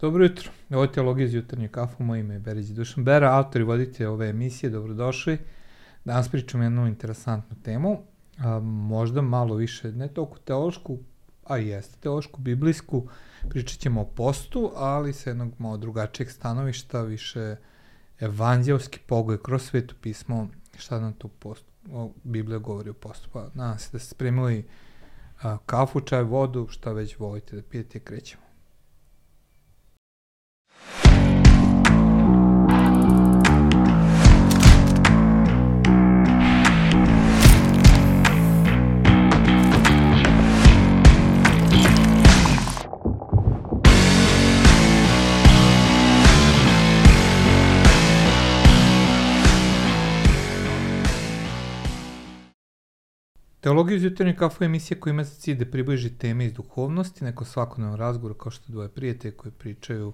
Dobro jutro, ovo je Teologija iz jutarnje kafu, moje ime je Berić Dušan Bera, autor i voditelj ove emisije, dobrodošli. Danas pričam jednu interesantnu temu, a, možda malo više, ne toliko teološku, a jeste teološku, biblijsku, pričat ćemo o postu, ali sa jednog malo drugačijeg stanovišta, više evanđelski pogled kroz sveto pismo, šta nam tu post, o, Biblija govori o postu. Pa nadam se da ste spremili a, kafu, čaj, vodu, šta već volite da pijete, krećemo. Teologija iz jutarnje kafu je emisija koja ima za cilj da približi teme iz duhovnosti, neko svakodnevno razgovor kao što dvoje prijatelje koji pričaju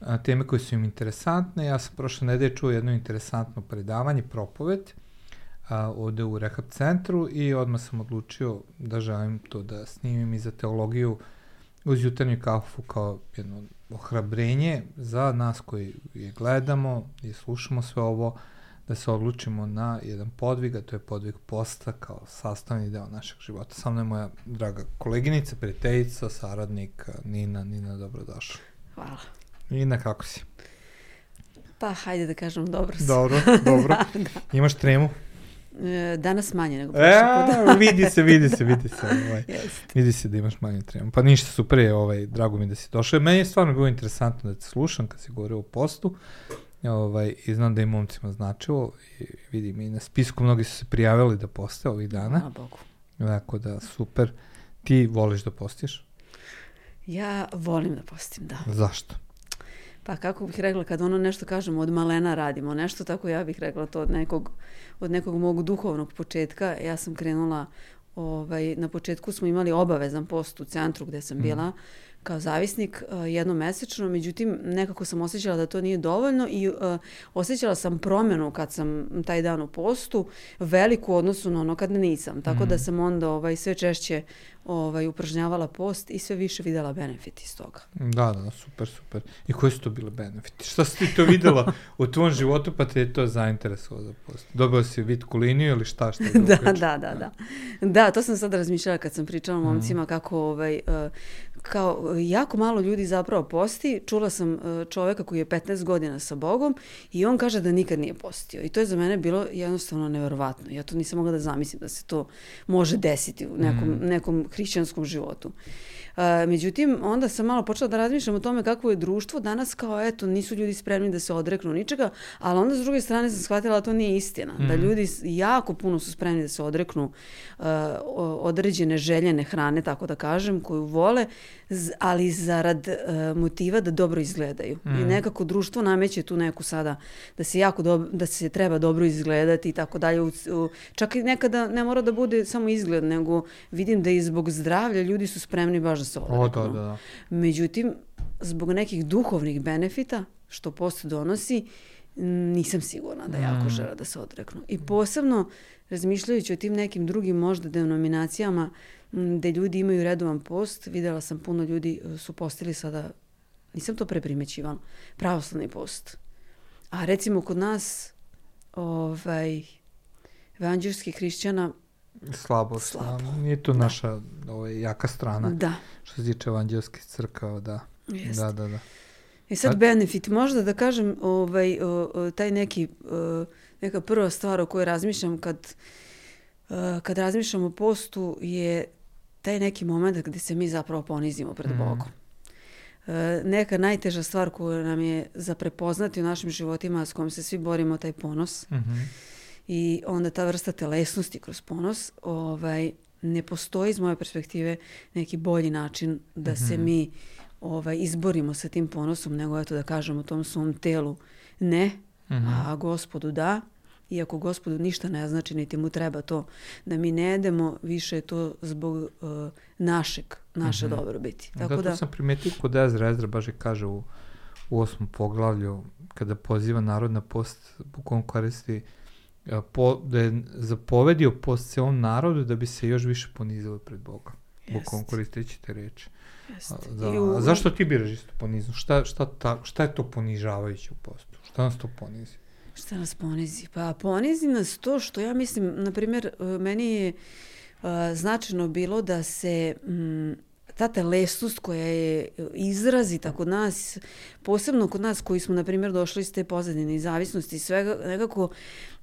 a, teme koje su im interesantne. Ja sam prošle nedelje čuo jedno interesantno predavanje, propoved, a, ovde u Rehab centru i odmah sam odlučio da želim to da snimim i za teologiju uz jutarnju kafu kao jedno ohrabrenje za nas koji je gledamo i slušamo sve ovo, da se odlučimo na jedan podvig, a to je podvig posta kao sastavni deo našeg života. Sa mnom je moja draga koleginica, prijateljica, saradnik Nina. Nina, dobrodošla. Hvala. Nina, kako si? Pa, hajde da kažem dobro sam. Dobro, dobro. da, da. Imaš tremu? E, danas manje nego prošle e, puta. vidi se, vidi se, vidi se. Ovaj. Vidi se da imaš manje tremu. Pa ništa, super je, ovaj, drago mi da si došao. Meni je stvarno bilo interesantno da te slušam kad si govorio o postu. Ovaj, I znam da je momcima značilo. I vidim i na spisku mnogi su se prijavili da poste ovih dana. Hvala Bogu. Tako da, super. Ti voliš da postiš? Ja volim da postim, da. Zašto? Pa kako bih rekla, kad ono nešto kažemo od malena radimo, nešto tako ja bih rekla to od nekog, od nekog mog duhovnog početka. Ja sam krenula, ovaj, na početku smo imali obavezan post u centru gde sam mhm. bila, mm kao zavisnik uh, jednomesečno, međutim nekako sam osjećala da to nije dovoljno i uh, osjećala sam promenu kad sam taj dan u postu, veliku odnosu na ono kad nisam. Tako mm. da mhm. sam onda ovaj, sve češće ovaj, upražnjavala post i sve više videla benefit iz toga. Da, da, super, super. I koji su to bile benefiti? Šta si ti to videla u tvom životu pa te je to zainteresovalo za post? Dobila si vitku liniju ili šta? šta da, da, da, da, da. Da, to sam sad razmišljala kad sam pričala mm. momcima kako ovaj, uh, kao jako malo ljudi zapravo posti. Čula sam uh, čoveka koji je 15 godina sa Bogom i on kaže da nikad nije postio. I to je za mene bilo jednostavno neverovatno. Ja to nisam mogla da zamislim da se to može desiti u nekom, mm. nekom hrišćanskom životu. Uh, međutim, onda sam malo počela da razmišljam o tome kako je društvo danas kao, eto, nisu ljudi spremni da se odreknu ničega, ali onda s druge strane sam shvatila da to nije istina. Mm. Da mhm. ljudi jako puno su spremni da se odreknu uh, određene željene hrane, tako da kažem, koju vole, ali zarad uh, motiva da dobro izgledaju. Mm. I mhm. nekako društvo nameće tu neku sada da se jako dobro, da se treba dobro izgledati i tako dalje. U, u, čak i nekada ne mora da bude samo izgled, nego vidim da i zbog zdravlja ljudi su spremni baš da se odreknu. O, da, da, da. Međutim, zbog nekih duhovnih benefita što post donosi, nisam sigurna da jako mm. žele da se odreknu. I posebno razmišljajući o tim nekim drugim možda denominacijama gde ljudi imaju redovan post, videla sam puno ljudi e, su postili sada, nisam to preprimećivala, pravoslavni post. A recimo kod nas, ovaj, evanđelskih hrišćana slabo, slabo. Nije to da. naša ovaj, jaka strana. Da. Što se tiče evanđelskih crkava, da. Jest. Da, da, da. I sad A... benefit, možda da kažem, ovaj, o, o, taj neki, o, neka prva stvar o kojoj razmišljam kad, o, kad razmišljam o postu je taj neki moment gde se mi zapravo ponizimo pred mm. Bogom. E, neka najteža stvar koju nam je za prepoznati u našim životima s kojom se svi borimo, taj ponos. Mm -hmm. I onda ta vrsta telesnosti kroz ponos, ovaj, ne postoji iz moje perspektive neki bolji način da mm -hmm. se mhm. mi ovaj, izborimo sa tim ponosom, nego eto da kažemo tom svom telu ne, mm -hmm. a gospodu da iako gospodu ništa ne znači, niti mu treba to da mi ne jedemo, više je to zbog uh, našeg, naše mm -hmm. dobrobiti. Tako da, da sam primetio kod Ezra, Ezra baš je kaže u, u osmom poglavlju, kada poziva narod na post, bukom koristi uh, po, da je zapovedio post celom narodu da bi se još više ponizilo pred Boga. Bukom koristeći te reči. Da. U... A zašto ti biraš isto ponizno? Šta, šta, ta, šta je to ponižavajuće u postu? Šta nas to ponizi? Šta nas ponizi? Pa ponizi nas to što ja mislim, na primjer, e, meni je uh, značajno bilo da se mm, ta telesnost koja je izrazita kod nas, posebno kod nas koji smo, na primjer, došli iz te pozadine i zavisnosti i svega, nekako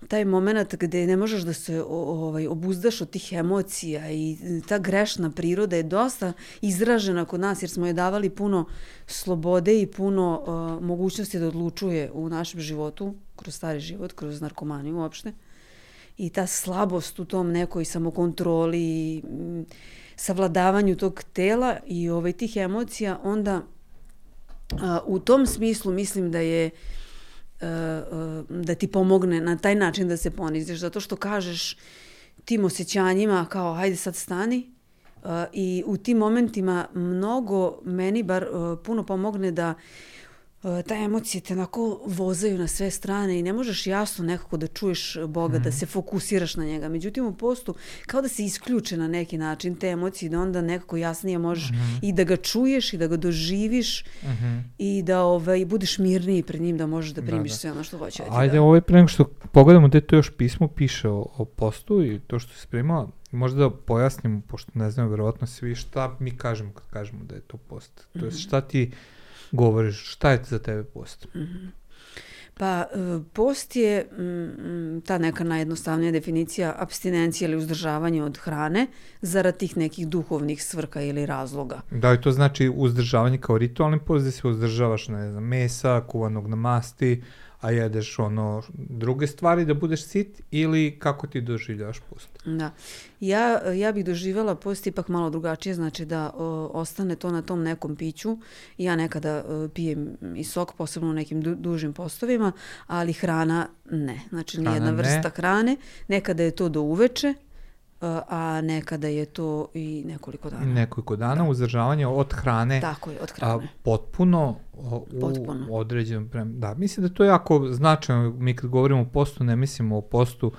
taj moment gde ne možeš da se ovaj, obuzdaš od tih emocija i ta grešna priroda je dosta izražena kod nas jer smo je davali puno slobode i puno uh, mogućnosti da odlučuje u našem životu, kroz stari život, kroz narkomaniju uopšte. I ta slabost u tom nekoj samokontroli, m, savladavanju tog tela i ovaj, tih emocija, onda a, u tom smislu mislim da je a, a, da ti pomogne na taj način da se poniziš, zato što kažeš tim osjećanjima kao hajde sad stani a, i u tim momentima mnogo meni bar a, puno pomogne da ta emocije te onako vozaju na sve strane i ne možeš jasno nekako da čuješ Boga, mm. da mhm. se fokusiraš na njega. Međutim, u postu kao da se isključe na neki način te emocije da onda nekako jasnije možeš mm i da ga čuješ i da ga doživiš mm -hmm. i da ovaj, budeš mirniji pred njim da možeš da, da primiš da, da. sve ono što hoće. Da Ajde, ovaj pre nego što pogledamo gde to još pismo piše o, o postu i to što se spremala, možda da pojasnimo, pošto ne znam, verovatno svi šta mi kažemo kad kažemo da je to post. Mm -hmm. To je šta ti govoriš, šta je za tebe post? Mm -hmm. Pa e, post je mm, ta neka najjednostavnija definicija abstinencije ili uzdržavanje od hrane zarad tih nekih duhovnih svrka ili razloga. Da li to znači uzdržavanje kao ritualni post da se uzdržavaš ne znam, mesa, kuvanog na masti, a jedeš ono druge stvari da budeš sit ili kako ti doživljavaš post? Da. Ja, ja bih doživjela post ipak malo drugačije, znači da o, ostane to na tom nekom piću. Ja nekada o, pijem i sok, posebno u nekim du, dužim postovima, ali hrana ne. Znači nijedna vrsta ne. hrane. Nekada je to do uveče, a nekada je to i nekoliko dana. Nekoliko dana, da. uzdržavanje od hrane. Tako je, od hrane. A, potpuno u potpuno. određenom prem... Da, mislim da to je jako značajno. Mi kad govorimo o postu, ne mislimo o postu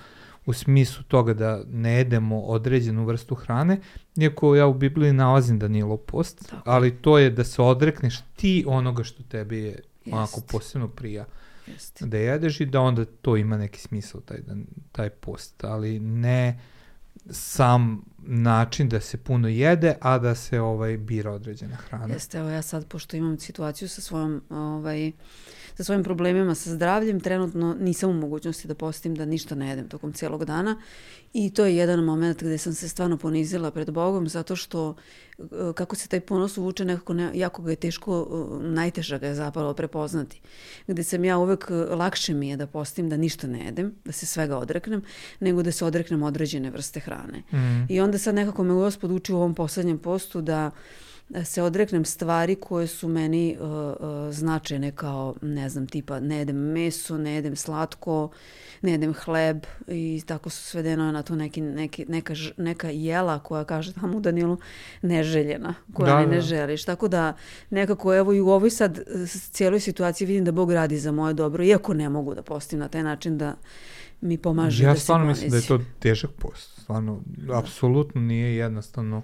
u smislu toga da ne jedemo određenu vrstu hrane, iako ja u Bibliji nalazim da nije post, Tako. ali to je da se odrekneš ti onoga što tebi je Jest. onako posebno prija. Jest. Da jedeš i da onda to ima neki smisao, taj, taj post, ali ne sam način da se puno jede, a da se ovaj bira određena hrana. Jeste, evo ja sad, pošto imam situaciju sa svojom ovaj, sa svojim problemima sa zdravljem, trenutno nisam u mogućnosti da postim da ništa ne jedem tokom cijelog dana i to je jedan moment gde sam se stvarno ponizila pred Bogom zato što e, kako se taj ponos uvuče nekako ne, jako ga je teško, e, najteža ga je zapravo prepoznati. Gde sam ja uvek, e, lakše mi je da postim da ništa ne jedem, da se svega odreknem, nego da se odreknem određene vrste hrane. Mm. I onda sad nekako me gospod uči u ovom poslednjem postu da se odreknem stvari koje su meni uh, uh, značajne kao, ne znam, tipa ne jedem meso, ne jedem slatko, ne jedem hleb i tako su svedeno na to neki, neki, neka, neka jela koja kaže tamo u Danilu neželjena, koja da, ne, ne da. želiš. Tako da nekako evo i u ovoj sad cijeloj situaciji vidim da Bog radi za moje dobro, iako ne mogu da postim na taj način da mi pomaže ja da se Ja stvarno mislim da je to težak post. Stvarno, da. apsolutno nije jednostavno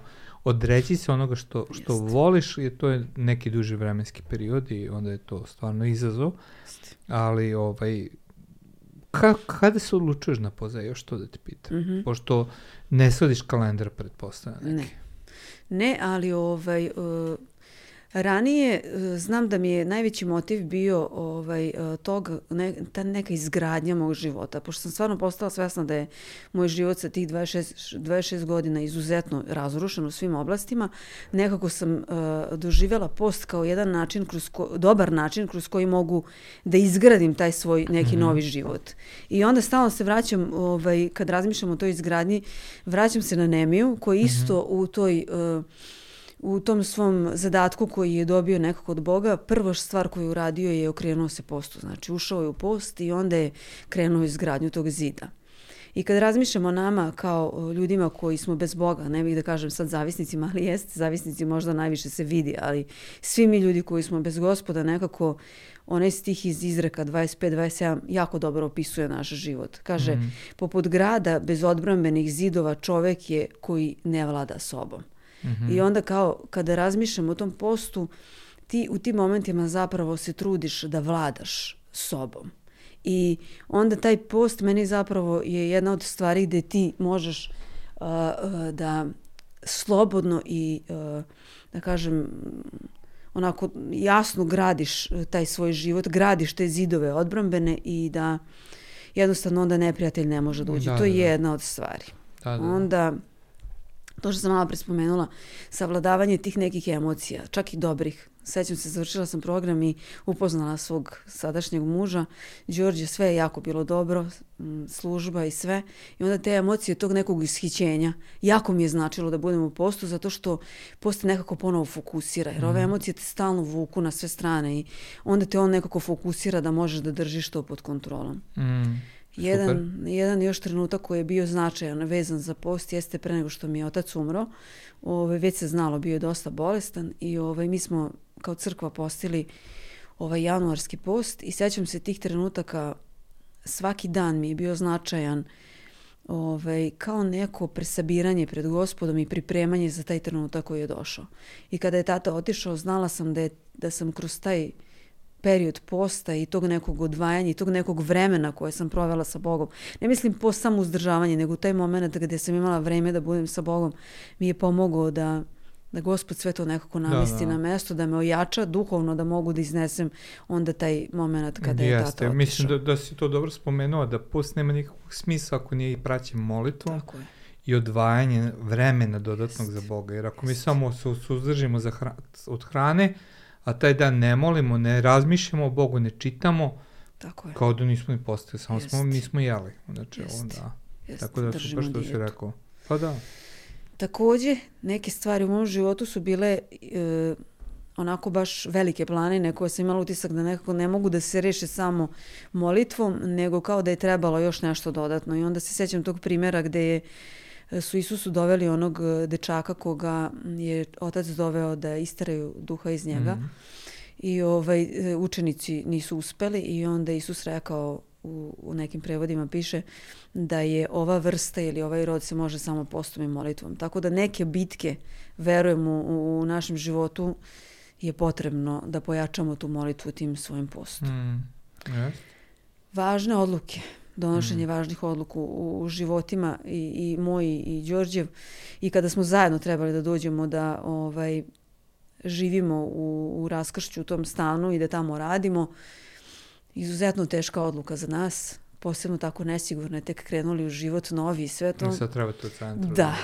odreći se onoga što, što voliš, je to je neki duži vremenski period i onda je to stvarno izazov. Jeste. Ali ovaj, ka, kada se odlučuješ na poza, još to da te pitam? Mm -hmm. Pošto ne slediš kalendar, pretpostavljam. Ne. Ne, ali ovaj, uh, Ranije e, znam da mi je najveći motiv bio ovaj, e, tog, ne, ta neka izgradnja mog života, pošto sam stvarno postala svesna da je moj život sa tih 26, 26 godina izuzetno razrušen u svim oblastima, nekako sam uh, doživjela post kao jedan način, kroz ko, dobar način kroz koji mogu da izgradim taj svoj neki mm -hmm. novi život. I onda stalno se vraćam, ovaj, kad razmišljam o toj izgradnji, vraćam se na Nemiju, koji isto mm -hmm. u toj... Uh, u tom svom zadatku koji je dobio nekako od Boga, prva stvar koju uradio je okrenuo se postu. Znači ušao je u post i onda je krenuo izgradnju tog zida. I kad razmišljamo o nama kao ljudima koji smo bez Boga, ne bih da kažem sad zavisnicima, ali jeste, zavisnici možda najviše se vidi, ali svi mi ljudi koji smo bez gospoda nekako onaj stih iz izreka 25-27 jako dobro opisuje naš život. Kaže, mm. poput grada bez odbrambenih zidova čovek je koji ne vlada sobom. -hmm. I onda kao kada razmišljam o tom postu, ti u tim momentima zapravo se trudiš da vladaš sobom. I onda taj post meni zapravo je jedna od stvari gde ti možeš uh, uh, da slobodno i uh, da kažem onako jasno gradiš taj svoj život, gradiš te zidove odbrambene i da jednostavno onda neprijatelj ne može da uđe. Da, to je da, da. jedna od stvari. Da, da, da. Onda to što sam malo prespomenula, savladavanje tih nekih emocija, čak i dobrih. Sećam se, završila sam program i upoznala svog sadašnjeg muža. Đorđe, sve je jako bilo dobro, služba i sve. I onda te emocije tog nekog ishićenja, jako mi je značilo da budem u postu, zato što post nekako ponovo fokusira. Jer ove mhm. emocije te stalno vuku na sve strane i onda te on nekako fokusira da možeš da držiš to pod kontrolom. Mm. Jedan, jedan još trenutak koji je bio značajan vezan za post jeste pre nego što mi je otac umro. Ove, već se znalo, bio je dosta bolestan i ove, mi smo kao crkva postili ovaj januarski post i sećam se tih trenutaka svaki dan mi je bio značajan ovaj, kao neko presabiranje pred gospodom i pripremanje za taj trenutak koji je došao. I kada je tata otišao, znala sam da, je, da sam kroz taj period posta i tog nekog odvajanja i tog nekog vremena koje sam provela sa Bogom. Ne mislim post samo uzdržavanje, nego taj moment gde sam imala vreme da budem sa Bogom mi je pomogao da, da Gospod sve to nekako namesti da, da. na mesto, da me ojača duhovno, da mogu da iznesem onda taj moment kada je Jeste, tata otišao. Mislim da, da si to dobro spomenuo, da post nema nikakvog smisla ako nije i praćen molitvom. Tako je i odvajanje vremena dodatnog Just. za Boga. Jer ako mi samo se suzdržimo za hra, od hrane, a taj dan ne molimo, ne razmišljamo o Bogu, ne čitamo, Tako je. kao da nismo ni postali, samo Jest. smo, mi smo jeli. Znači, Jest. onda, Jest. tako da super što si rekao. Pa da. Takođe, neke stvari u mom životu su bile e, onako baš velike planine koje sam imala utisak da nekako ne mogu da se reše samo molitvom, nego kao da je trebalo još nešto dodatno. I onda se sećam tog primjera gde je su Isusu doveli onog e, dečaka koga je otac doveo da istaraju duha iz njega. Mm. I ovaj, e, učenici nisu uspeli i onda Isus rekao u, u nekim prevodima piše da je ova vrsta ili ovaj rod se može samo postom i molitvom. Tako da neke bitke, verujem u, u našem životu, je potrebno da pojačamo tu molitvu tim svojim postom. Mm. Yes. Važne odluke donošenje mm. važnih odluka u, u životima i, i moj i Đorđev i kada smo zajedno trebali da dođemo da ovaj živimo u, u raskršću u tom stanu i da tamo radimo izuzetno teška odluka za nas posebno tako nesigurne tek krenuli u život novi i sve to. I sad treba to centru. Da.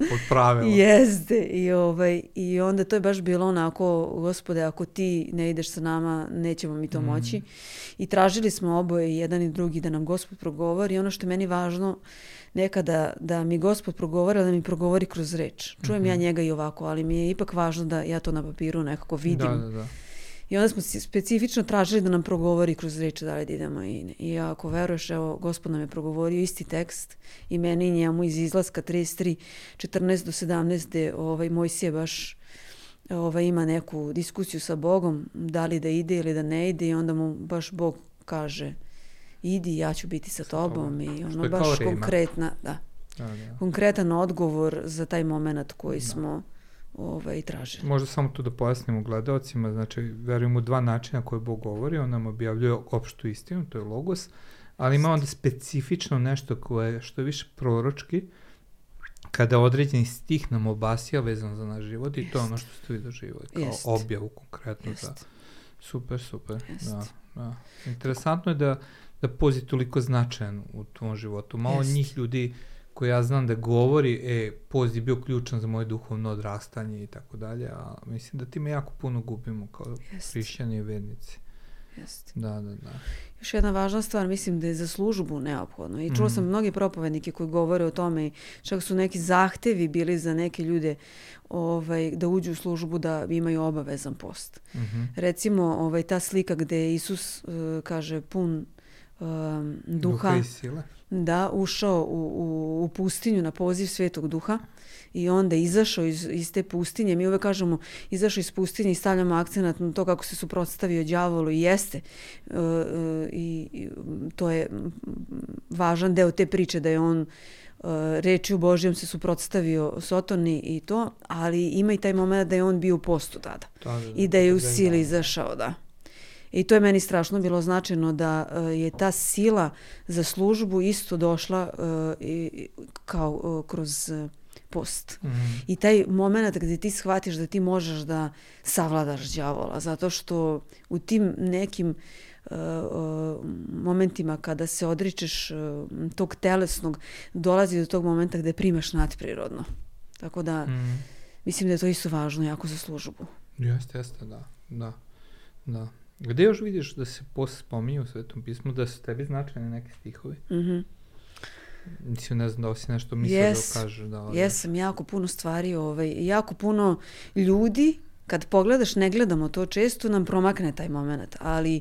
Od pravila. Jeste. I, ovaj, I onda to je baš bilo onako, gospode, ako ti ne ideš sa nama, nećemo mi to mm. moći. I tražili smo oboje, jedan i drugi, da nam gospod progovori. I ono što je meni važno, nekada da mi gospod progovara, da mi progovori kroz reč. Čujem mm -hmm. ja mhm. njega i ovako, ali mi je ipak važno da ja to na papiru nekako vidim. Da, da, da. I onda smo specifično tražili da nam progovori kroz reč da li da idemo. I, I ako veruješ, evo, gospod nam je progovorio isti tekst i meni i njemu iz izlaska 33, 14 do 17, gde ovaj, Mojsije baš ovaj, ima neku diskusiju sa Bogom, da li da ide ili da ne ide i onda mu baš Bog kaže idi, ja ću biti sa tobom i ono baš konkretna, da, da, da. konkretan odgovor za taj moment koji da. smo ovaj, traže. Možda samo tu da pojasnimo gledalcima, znači verujem u dva načina koje Bog govori, on nam objavljuje opštu istinu, to je logos, ali ima onda specifično nešto koje što je više proročki, kada određeni stih nam obasija vezan za naš život i to je ono što ste vi doživali, kao Jest. objavu konkretno Jest. za... Super, super, Jest. da, da. Interesantno je da, da poziv toliko značajan u tvom životu. Malo Jest. njih ljudi koji ja znam da govori, e, post je bio ključan za moje duhovno odrastanje i tako dalje, a mislim da time jako puno gubimo kao Jest. hrišćani i vernici. Jeste. Da, da, da. Još jedna važna stvar, mislim da je za službu neophodno. I čula mm. sam mnogi propovednike koji govore o tome i čak su neki zahtevi bili za neke ljude ovaj, da uđu u službu da imaju obavezan post. Mm -hmm. Recimo ovaj, ta slika gde Isus uh, kaže pun um, duha, duha i sile da ušao u, u, u pustinju na poziv Svetog Duha i onda izašao iz, iz te pustinje. Mi uvek kažemo izašao iz pustinje i stavljamo akcenat na to kako se suprotstavio đavolu i jeste. E, e, I to je važan deo te priče da je on e, rečju Božijom se suprotstavio Sotoni i to, ali ima i taj moment da je on bio u postu tada. Da, da, da, I da je u sili izašao, da. I to je meni strašno bilo značajno da uh, je ta sila za službu isto došla uh, i, kao uh, kroz post. Mm. I taj moment gde ti shvatiš da ti možeš da savladaš đavola, zato što u tim nekim uh, uh, momentima kada se odričeš uh, tog telesnog, dolazi do tog momenta gde primaš nadprirodno. Tako da, mm. mislim da je to isto važno jako za službu. Jeste, jeste, da. Da, da. Gde još vidiš da se post spominje u Svetom pismu, da su tebi značajne neke stihovi? Mhm. Mm Mislim, ne znam da li si nešto mislio yes, da kažeš. Da, ali... Jesam, jako puno stvari, ovaj, jako puno ljudi, kad pogledaš, ne gledamo to često, nam promakne taj moment, ali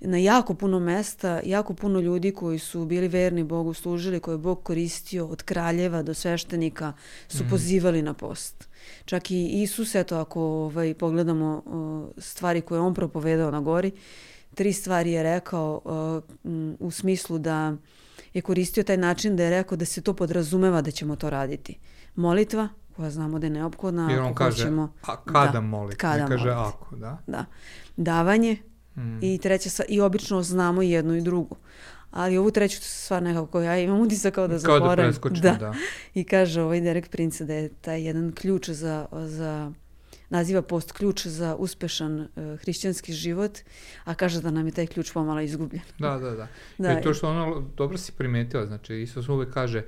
na jako puno mesta, jako puno ljudi koji su bili verni Bogu, služili, koje je Bog koristio od kraljeva do sveštenika, su mm. pozivali na post. Čak i Isus, eto, ako ovaj, pogledamo stvari koje on propovedao na gori, tri stvari je rekao u smislu da je koristio taj način da je rekao da se to podrazumeva da ćemo to raditi. Molitva, koja znamo da je neophodna. Jer on kaže, hoćemo, a kada da, moliti, kada ne kaže moliti. ako, da? Da. Davanje mm. i treća stvar, i obično znamo jednu i drugu. Ali ovu treću stvar nekako ja imam utisak kao da zaboravim. Kao da da. da. I kaže ovaj Derek Prince da je taj jedan ključ za, za naziva post ključ za uspešan uh, hrišćanski život, a kaže da nam je taj ključ pomalo izgubljen. Da, da, da. da I to što ono, dobro si primetila, znači Isus uvek kaže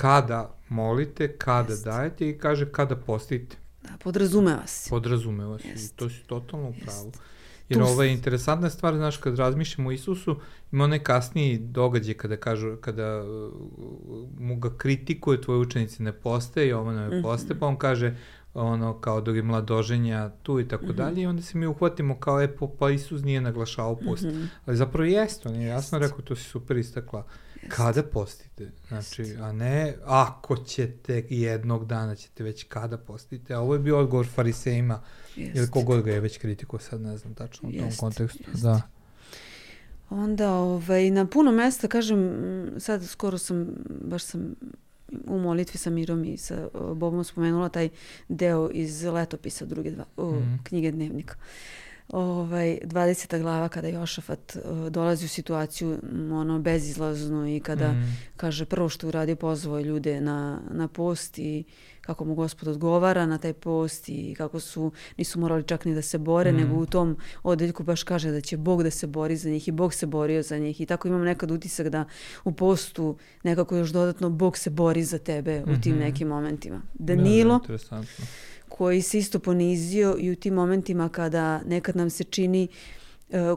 kada molite, kada Jest. dajete i kaže kada postite. Da, podrazumeva se. Podrazumeva se i to si totalno u pravu. Jer ovo je interesantna stvar, znaš, kad razmišljamo o Isusu, ima onaj kasniji događaj kada kažu, kada uh, mu ga kritikuje, tvoje učenici ne postaje i ovo ne postaje, mm -hmm. pa on kaže, ono kao dok je mladoženja tu i tako mm -hmm. dalje i onda se mi uhvatimo kao e pa Isus nije naglašavao post. Mm -hmm. Ali zapravo jeste, on je jasno rekao, to si super istakla. Jest. Kada postite? Znači, a ne ako ćete jednog dana ćete već kada postite. A ovo je bio odgovor farisejima Jest. ili kogod ga je već kritiko, sad ne znam tačno u tom kontekstu. Jest. Da. Onda ovaj, na puno mesta, kažem, sad skoro sam, baš sam u molitvi sa Mirom i sa Bobom spomenula taj deo iz letopisa druge dva, mm -hmm. knjige dnevnika. Ovaj, 20. glava kada Jošafat uh, dolazi u situaciju ono bezizlaznu i kada mm. kaže prvo što uradio pozvao ljude na, na post i kako mu gospod odgovara na taj post i kako su, nisu morali čak ni da se bore, mm. nego u tom odeljku baš kaže da će Bog da se bori za njih i Bog se borio za njih i tako imam nekad utisak da u postu nekako još dodatno Bog se bori za tebe mm -hmm. u tim mhm. nekim momentima. Danilo, da, da, koji se isto ponizio i u tim momentima kada nekad nam se čini E,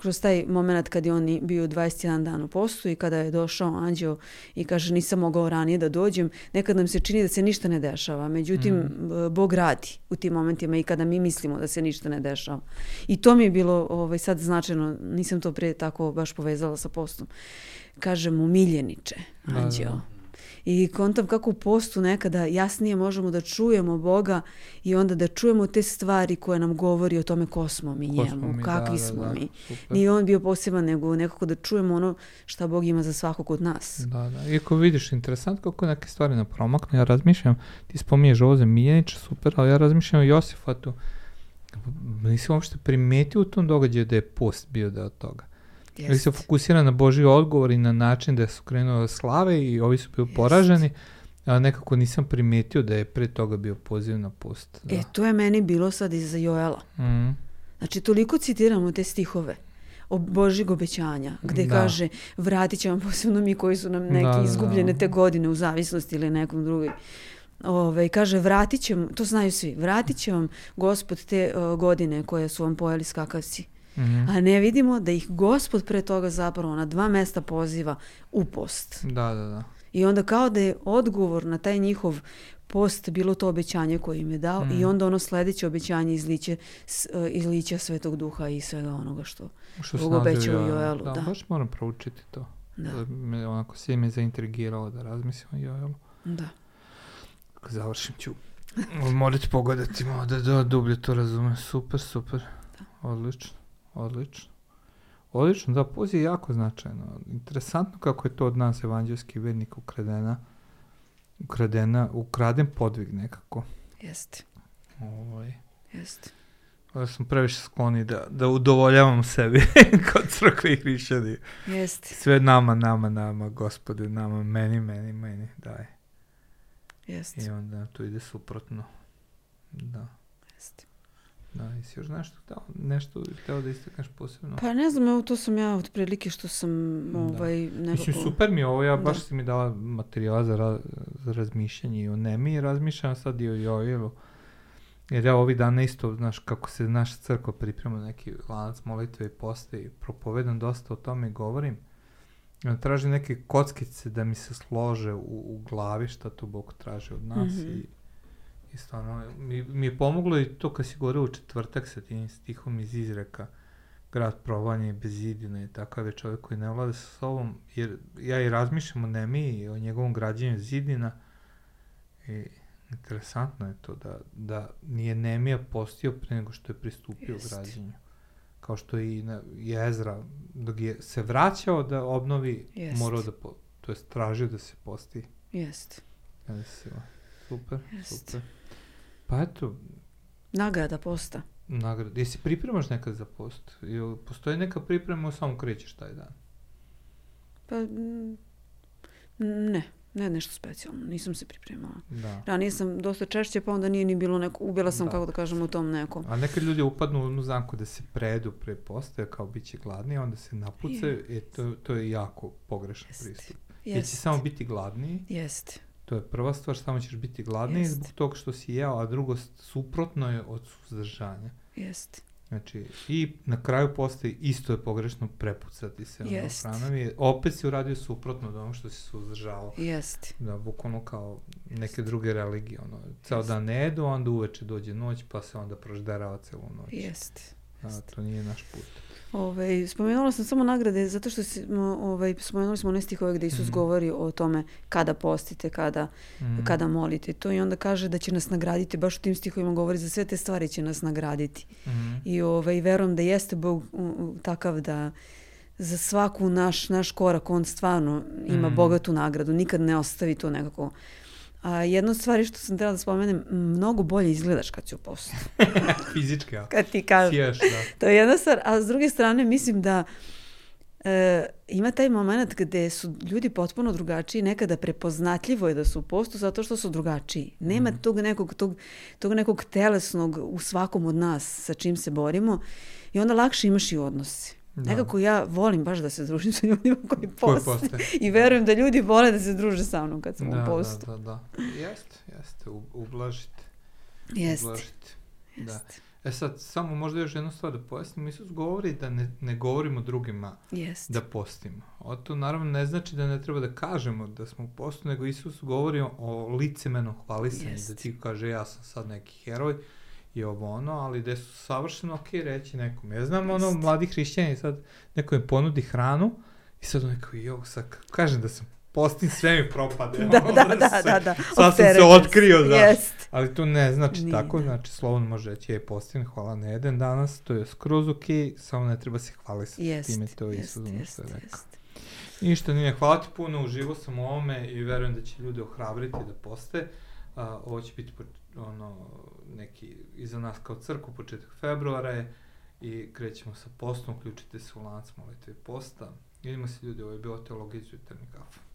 kroz taj moment kad je on bio 21 dan u postu i kada je došao anđeo i kaže nisam mogao ranije da dođem, nekad nam se čini da se ništa ne dešava. Međutim, mm. Bog radi u tim momentima i kada mi mislimo da se ništa ne dešava. I to mi je bilo ovaj, sad značajno, nisam to prije tako baš povezala sa postom. Kaže mu miljeniče, anđeo. Da, da i kontam kako u postu nekada jasnije možemo da čujemo Boga i onda da čujemo te stvari koje nam govori o tome ko smo mi njemu, smo mi, kakvi da, smo da, mi. Super. Nije on bio poseban, nego nekako da čujemo ono šta Bog ima za svakog od nas. Da, da. Iako vidiš, interesant kako neke stvari na promaknu, ja razmišljam, ti spominješ Oze Miljanića, super, ali ja razmišljam o Josifatu, nisam uopšte primetio u tom događaju da je post bio deo toga. Ili se fokusira na Boži odgovor i na način da su krenuli slave i ovi su bili poraženi, a nekako nisam primetio da je pre toga bio poziv na post. Da. E, to je meni bilo sad iza Joela. Mm. Znači, toliko citiramo te stihove o Božih obećanja, gde da. kaže vratit ćemo posebno mi koji su nam neke da, da, izgubljene da. te godine u zavisnosti ili nekom drugoj. Ove, kaže, vratit ćemo, to znaju svi, vratit će vam gospod te uh, godine koje su vam pojeli skakavci. -hmm. A ne vidimo da ih gospod pre toga zapravo na dva mesta poziva u post. Da, da, da. I onda kao da je odgovor na taj njihov post bilo to obećanje koje im je dao mm. i onda ono sledeće obećanje izliće, uh, izliće Svetog Duha i svega onoga što, što Bog obećao Joelu. Da, da, baš moram proučiti to. Da. Da me, onako, sve me zaintrigiralo da razmislim o Joelu. Da. Završim ću morati pogledati malo da, da dublje to razumem. Super, super. Odlično, odlično. Odlično, da, poz je jako značajno. Interesantno kako je to od nas evanđelski vednik ukradena, ukradena, ukraden podvig nekako. Jeste. Ovaj. Jeste. Ja sam previše skloni da, da udovoljavam sebi kod crkve i hrišćani. Jeste. Sve nama, nama, nama, gospode, nama, meni, meni, meni, daj. Jeste. I onda to ide suprotno. Da. Jeste. Da, jesi još nešto hteo, nešto hteo da istakneš posebno? Pa ne znam, evo to sam ja otprilike što sam Da. ovaj, nekako... Mislim, super mi je ovo, ja baš Da. si mi dala materijala za, ra, za razmišljanje i o Nemi, razmišljam sad i o Jovilu. Jer ja ovih dana isto, znaš, kako se naša crkva priprema na neki lanac molitve i poste i propovedam dosta o tome i govorim. I tražim neke kockice da mi se slože u, u glavi šta to Bog traži od nas Mhm. i, i stvarno mi, mi je pomoglo i to kad si govorio u četvrtak sa tim stihom iz izreka grad provanja i bez zidine i takav je čovjek koji ne vlada sa sobom jer ja i razmišljam o Nemi i o njegovom građenju zidina i interesantno je to da, da nije Nemija postio pre nego što je pristupio Jest. građenju kao što je i na, i Ezra dok je se vraćao da obnovi Jest. morao da po, to jest tražio da se posti Jeste. kada se super Jest. super pa eto Nagrada posta. nagrada jesi pripremaš nekad za post Jel postoji neka priprema ili samo krećeš taj dan Pa mm, ne, ne nešto specijalno, nisam se pripremala. da Ranije sam dosta češće, pa onda nije ni bilo neko, ubila sam, Da. kako da kažem, u tom nekom. A nekad ljudi upadnu u jednu zamku da se predu pre postaje, kao bit će gladni, onda se napucaju, e, to, to je jako pogrešan Jeste. pristup. Jer će Jeste. samo biti gladniji, Jeste. To je prva stvar, samo ćeš biti gladniji Jest. zbog toga što si jeo, a drugo, suprotno je od suzdržanja. Jeste. Znači, i na kraju postaje isto je pogrešno prepucati se Jest. hranom i opet si uradio suprotno od onog što si suzdržavao. Jeste. Da, bukvalno kao neke Jest. druge religije, ono, ceo Jest. dan ne jedu, onda uveče dođe noć, pa se onda prožderava celu noć. Jeste. Da, to nije naš put. Ove, spomenula sam samo nagrade zato što si, mo- ovaj, spomenuli smo onaj stih ovaj gde Isus Mhm. govori o tome kada postite, kada, Mm. kada molite. To i onda kaže da će nas nagraditi, baš u tim stihovima govori za sve te stvari će nas nagraditi. Mhm. I ovaj, verujem da jeste Bog takav da za svaku naš, naš korak on stvarno ima Mhm. bogatu nagradu, nikad ne ostavi to nekako. A jedna od stvari što sam trebala da spomenem, mnogo bolje izgledaš kad si u postu. Fizički, ja. Kad ti kažeš. Sješ, da. To je jedna stvar, a s druge strane mislim da e, ima taj moment gde su ljudi potpuno drugačiji, nekada prepoznatljivo je da su u postu zato što su drugačiji. Nema Mhm. tog, nekog, tog, tog nekog telesnog u svakom od nas sa čim se borimo i onda lakše imaš i odnose. Da. Nekako ja volim baš da se družim sa ljudima koji poste. postaje. I verujem da ljudi vole da se druže sa mnom kad sam Da, u postu. da, da, da. Jeste, jeste, u- ublažite. Jeste. Ublažite. Da. E sad, samo možda još jednu stvar da pojasnim. Isus govori da ne, ne govorimo drugima Jeste. da postimo. O to naravno ne znači da ne treba da kažemo da smo u postu, nego Isus govori o licemenom hvalisanju, Jest. da ti kaže ja sam sad neki heroj i ovo ono, ali da su savršeno ok reći nekom. Ja znam ono, mladi hrišćani sad neko im ponudi hranu i sad on neko, jo, sad kažem da sam postim, sve mi propade. Da, ono, da, da, sve- da, da. Sad sam se otkrio, da. Jest. Ali to ne znači Nije, tako, da. znači slobodno može reći, je postim, hvala ne jedan danas, to je skroz ok, samo ne treba se hvalisati Jest. time, to je Isus ono što je rekao. jest. Ništa, nije, hvala ti puno, uživo sam u ovome i verujem da će ljude ohrabriti da poste. A, ovo će biti ono, neki, iza nas kao crku, početak februara je i krećemo sa postom, uključite se u lanac molitve posta. Vidimo se ljudi, ovo je bilo teologija iz jutarnji kafa.